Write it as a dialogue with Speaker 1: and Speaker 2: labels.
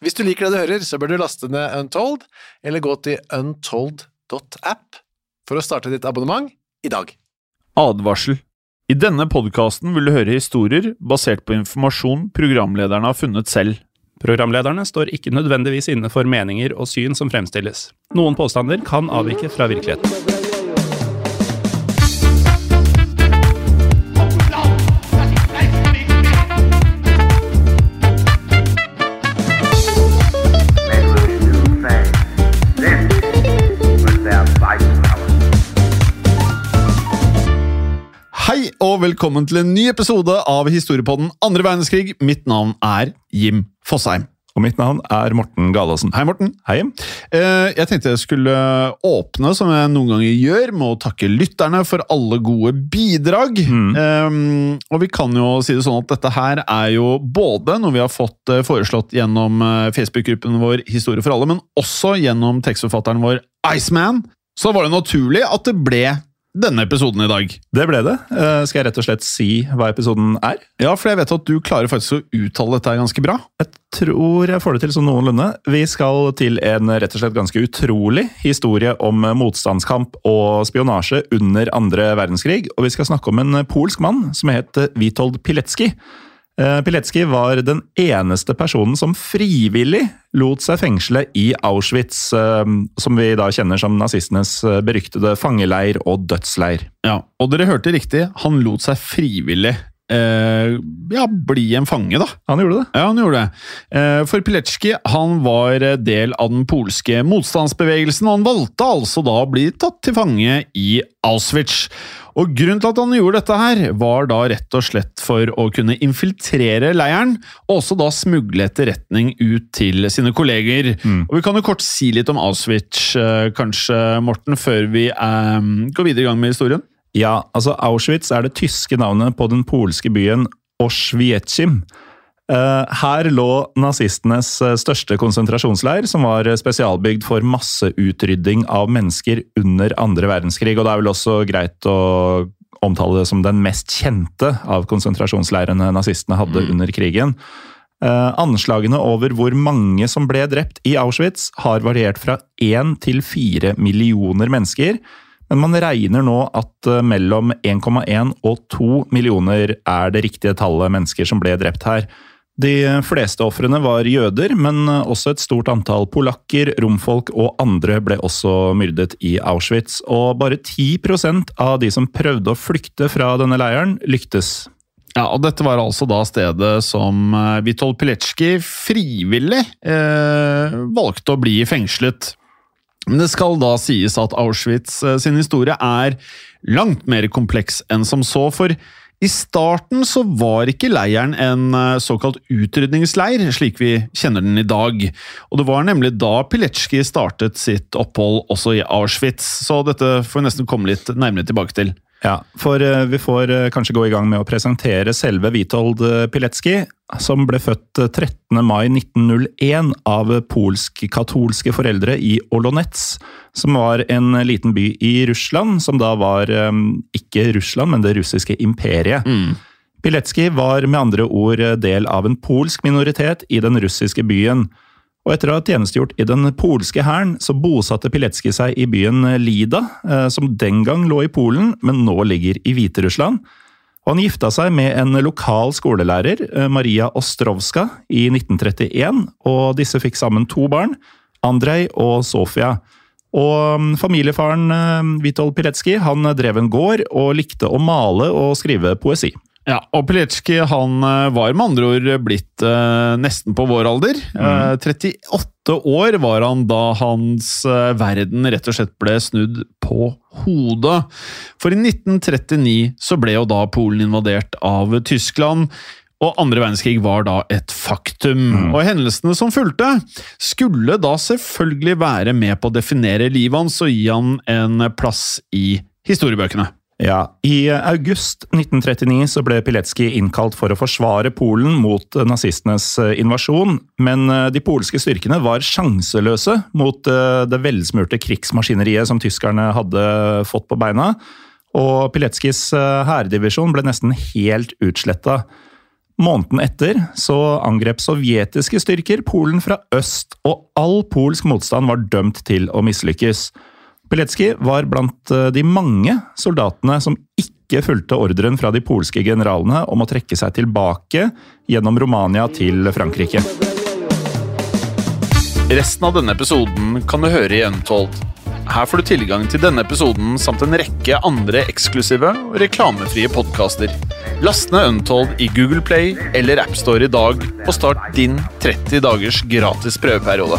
Speaker 1: Hvis du liker det du hører, så bør du laste ned Untold, eller gå til untold.app for å starte ditt abonnement i dag.
Speaker 2: Advarsel. I denne podkasten vil du høre historier basert på informasjon programlederne har funnet selv.
Speaker 3: Programlederne står ikke nødvendigvis inne for meninger og syn som fremstilles. Noen påstander kan avvike fra virkeligheten.
Speaker 2: Og velkommen til en ny episode av Historiepodden andre verdenskrig. Mitt navn er Jim Fosheim.
Speaker 3: Og mitt navn er Morten Galaasen.
Speaker 2: Hei, Morten.
Speaker 3: Hei.
Speaker 2: Jim. Jeg tenkte jeg skulle åpne, som jeg noen ganger gjør, med å takke lytterne for alle gode bidrag. Eh, Og vi kan jo si det sånn at dette her er jo både noe vi har fått eh, foreslått gjennom eh, Facebook-gruppen vår Historie for alle, men også gjennom tekstforfatteren vår Iceman. Så var det naturlig at det ble denne episoden i dag.
Speaker 3: Det ble det. Eh, Skal jeg rett og slett si hva episoden er?
Speaker 2: Ja, for jeg vet at du klarer faktisk å uttale dette ganske bra.
Speaker 3: Jeg tror jeg får det til som noenlunde. Vi skal til en rett og slett ganske utrolig historie om motstandskamp og spionasje under andre verdenskrig. Og vi skal snakke om en polsk mann som het Witold Pilecki. Eh, Pilecki var den eneste personen som frivillig lot seg fengsle i Auschwitz, eh, som vi da kjenner som nazistenes eh, beryktede fangeleir og dødsleir.
Speaker 2: Ja, og dere hørte riktig, han lot seg frivillig eh, ja, bli en fange, da.
Speaker 3: Han gjorde det.
Speaker 2: Ja, han gjorde det. Eh, for Pilecki han var eh, del av den polske motstandsbevegelsen, og han valgte altså da å bli tatt til fange i Auschwitz. Og Grunnen til at han gjorde dette, her, var da rett og slett for å kunne infiltrere leiren, og også da smugle etterretning ut til sine kolleger. Og Vi kan jo kort si litt om Auschwitz, eh, kanskje, Morten, før vi eh, går videre i gang med historien?
Speaker 3: Ja, altså Auschwitz er det tyske navnet på den polske byen Oswiecim. Eh, Her lå nazistenes eh, største konsentrasjonsleir, som var eh, spesialbygd for masseutrydding av mennesker under andre verdenskrig. Og det er vel også greit å omtale det som den mest kjente av konsentrasjonsleirene nazistene hadde under krigen. Eh, Anslagene over hvor mange som ble drept i Auschwitz, har variert fra én til fire millioner mennesker. Men man regner nå at eh, mellom 1,1 og 2 millioner er det riktige tallet mennesker som ble drept her. De fleste ofrene var jøder, men også et stort antall polakker, romfolk og andre ble også myrdet i Auschwitz. Og bare 10% av de som prøvde å flykte fra denne leiren, lyktes.
Speaker 2: Ja, og Dette var altså da stedet som eh, Witold Pilecki frivillig eh, valgte å bli fengslet. Men det skal da sies at Auschwitz eh, sin historie er langt mer kompleks enn som så, for i starten så var ikke leiren en eh, såkalt utrydningsleir, slik vi kjenner den i dag. Og det var nemlig da Pilecki startet sitt opphold også i Auschwitz, så dette får vi nesten komme litt nærmere tilbake til.
Speaker 3: Ja, for eh, vi får eh, kanskje gå i gang med å presentere selve Witold eh, Pilecki, som ble født eh, 13. mai 1901 av polsk-katolske foreldre i Olonets, som var en liten by i Russland, som da var ikke Russland, men det russiske imperiet. Pilecki var med andre ord del av en polsk minoritet i den russiske byen. Og etter å ha tjenestegjort i den polske hæren, så bosatte Pilecki seg i byen Lida, eh, som den gang lå i Polen, men nå ligger i Hviterussland. Og han gifta seg med en lokal skolelærer, eh, Maria Ostrovska, i 1931, og disse fikk sammen to barn, Andrej og Sofia. Og mm, familiefaren Witold Vitol Pilecki han drev en gård og likte å male og skrive poesi.
Speaker 2: Ja, og Pilecki han eh, var med andre ord blitt eh, nesten på vår alder. Eh, 38 år var han da hans eh, verden rett og slett ble snudd på hodet. For i 1939 så ble jo da Polen invadert av Tyskland. Og andre verdenskrig var da et faktum. Og hendelsene som fulgte, skulle da selvfølgelig være med på å definere livet hans og gi han en plass i historiebøkene.
Speaker 3: Ja, I august 1939 så ble Pilecki innkalt for å forsvare Polen mot nazistenes eh, invasjon, men eh, de polske styrkene var sjanseløse mot eh, det velsmurte krigsmaskineriet som tyskerne hadde fått på beina, og Pileckis hærdivisjon ble nesten helt utsletta. Måneden etter så angrep sovjetiske styrker Polen fra øst, og all polsk motstand var dømt til å mislykkes. Pilecki var blant eh, de mange soldatene som ikke fulgte ordren fra de polske generalene om å trekke seg tilbake gjennom Romania til Frankrike.
Speaker 2: Resten av denne episoden kan du høre i Untold. Her får du tilgang til denne episoden samt en rekke andre eksklusive og reklamefrie podkaster. Last ned Untold i Google Play eller AppStore i dag, og start din 30 dagers gratis prøveperiode.